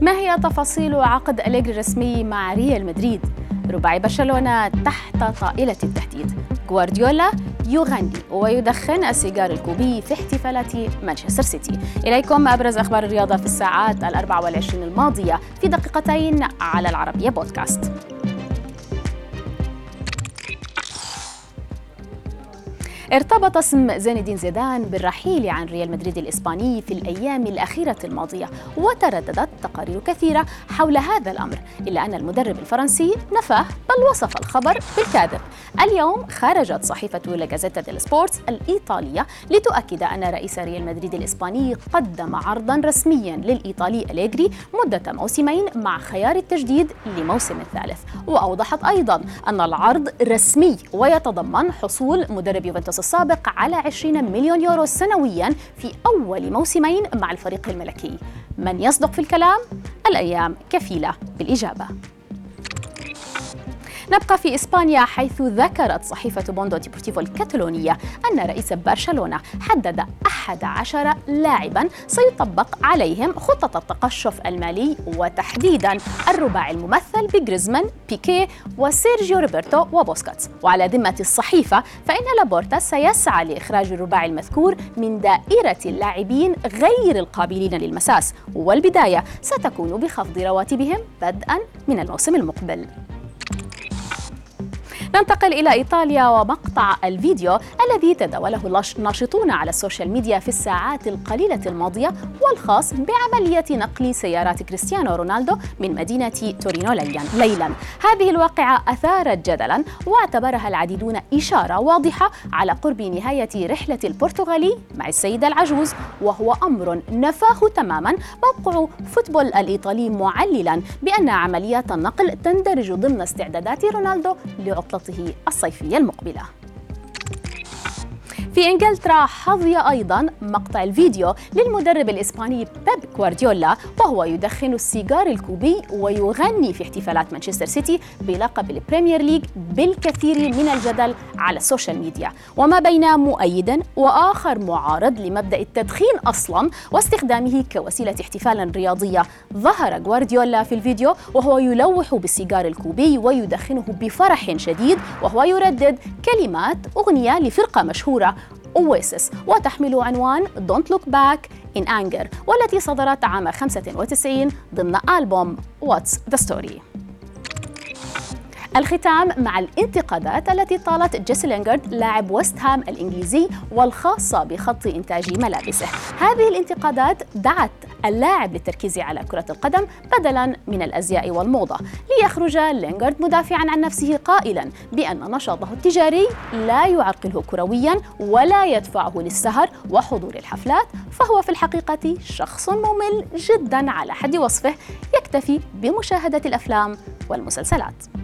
ما هي تفاصيل عقد أليجري الرسمي مع ريال مدريد؟ رباعي برشلونة تحت طائلة التهديد. غوارديولا يغني ويدخن السيجار الكوبي في احتفالات مانشستر سيتي. إليكم أبرز أخبار الرياضة في الساعات الأربع والعشرين الماضية في دقيقتين على العربية بودكاست. ارتبط اسم زين الدين زيدان بالرحيل عن ريال مدريد الإسباني في الأيام الأخيرة الماضية وترددت تقارير كثيرة حول هذا الأمر إلا أن المدرب الفرنسي نفاه بل وصف الخبر بالكاذب. اليوم خرجت صحيفة لا جازيتا ديلو سبورت الإيطالية لتؤكد أن رئيس ريال مدريد الإسباني قدم عرضا رسميا للإيطالي أليجري مدة موسمين مع خيار التجديد لموسم ثالث. وأوضحت أيضا أن العرض رسمي ويتضمن حصول مدرب يوفنتوس السابق على 20 مليون يورو سنويا في أول موسمين مع الفريق الملكي من يصدق في هالكلام؟ الأيام كفيلة بالإجابة نبقى في إسبانيا حيث ذكرت صحيفة موندو ديبورتيفو الكتالونية أن رئيس برشلونة حدد 11 لاعبا سيطبق عليهم خطة التقشف المالي وتحديدا الرباعي الممثل بجريزمان بيكي وسيرجيو روبرتو وبوسكيتس. وعلى ذمة الصحيفة فإن لابورتا سيسعى لإخراج الرباعي المذكور من دائرة اللاعبين غير القابلين للمساس. والبداية ستكون بخفض رواتبهم بدءا من الموسم المقبل. ننتقل إلى إيطاليا ومقطع الفيديو الذي تداوله الناشطون على ال social media في الساعات القليلة الماضية والخاص بعملية نقل سيارات كريستيانو رونالدو من مدينة تورينو ليلا. هذه الواقعة أثارت جدلا واعتبرها العديدون إشارة واضحة على قرب نهاية رحلة البرتغالي مع السيدة العجوز وهو أمر نفاه تماما. موقع فوتبول الإيطالي معللا بأن عمليات النقل تندرج ضمن استعدادات رونالدو لعطلته الصيفية المقبلة. في إنجلترا حظي أيضا مقطع الفيديو للمدرب الإسباني بيب غوارديولا وهو يدخن السيجار الكوبي ويغني في احتفالات مانشستر سيتي بلقب البريمير ليج بالكثير من الجدل على ال social media. وما بين مؤيد وآخر معارض لمبدأ التدخين أصلا واستخدامه كوسيلة احتفال رياضية ظهر غوارديولا في الفيديو وهو يلوح بالسيجار الكوبي ويدخنه بفرح شديد وهو يردد كلمات أغنية لفرقة مشهورة Oasis وتحمل عنوان Don't Look Back in Anger والتي صدرت عام 95 ضمن ألبوم What's the Story. الختام مع الانتقادات التي طالت جيسي لينغارد لاعب ويست هام الإنجليزي والخاصة بخط إنتاج ملابسه. هذه الانتقادات دعت اللاعب للتركيز على كرة القدم بدلا من الأزياء والموضة ليخرج لينغارد مدافعا عن نفسه قائلا بأن نشاطه التجاري لا يعرقله كرويا ولا يدفعه للسهر وحضور الحفلات فهو في الحقيقة شخص ممل جدا على حد وصفه يكتفي بمشاهدة الأفلام والمسلسلات.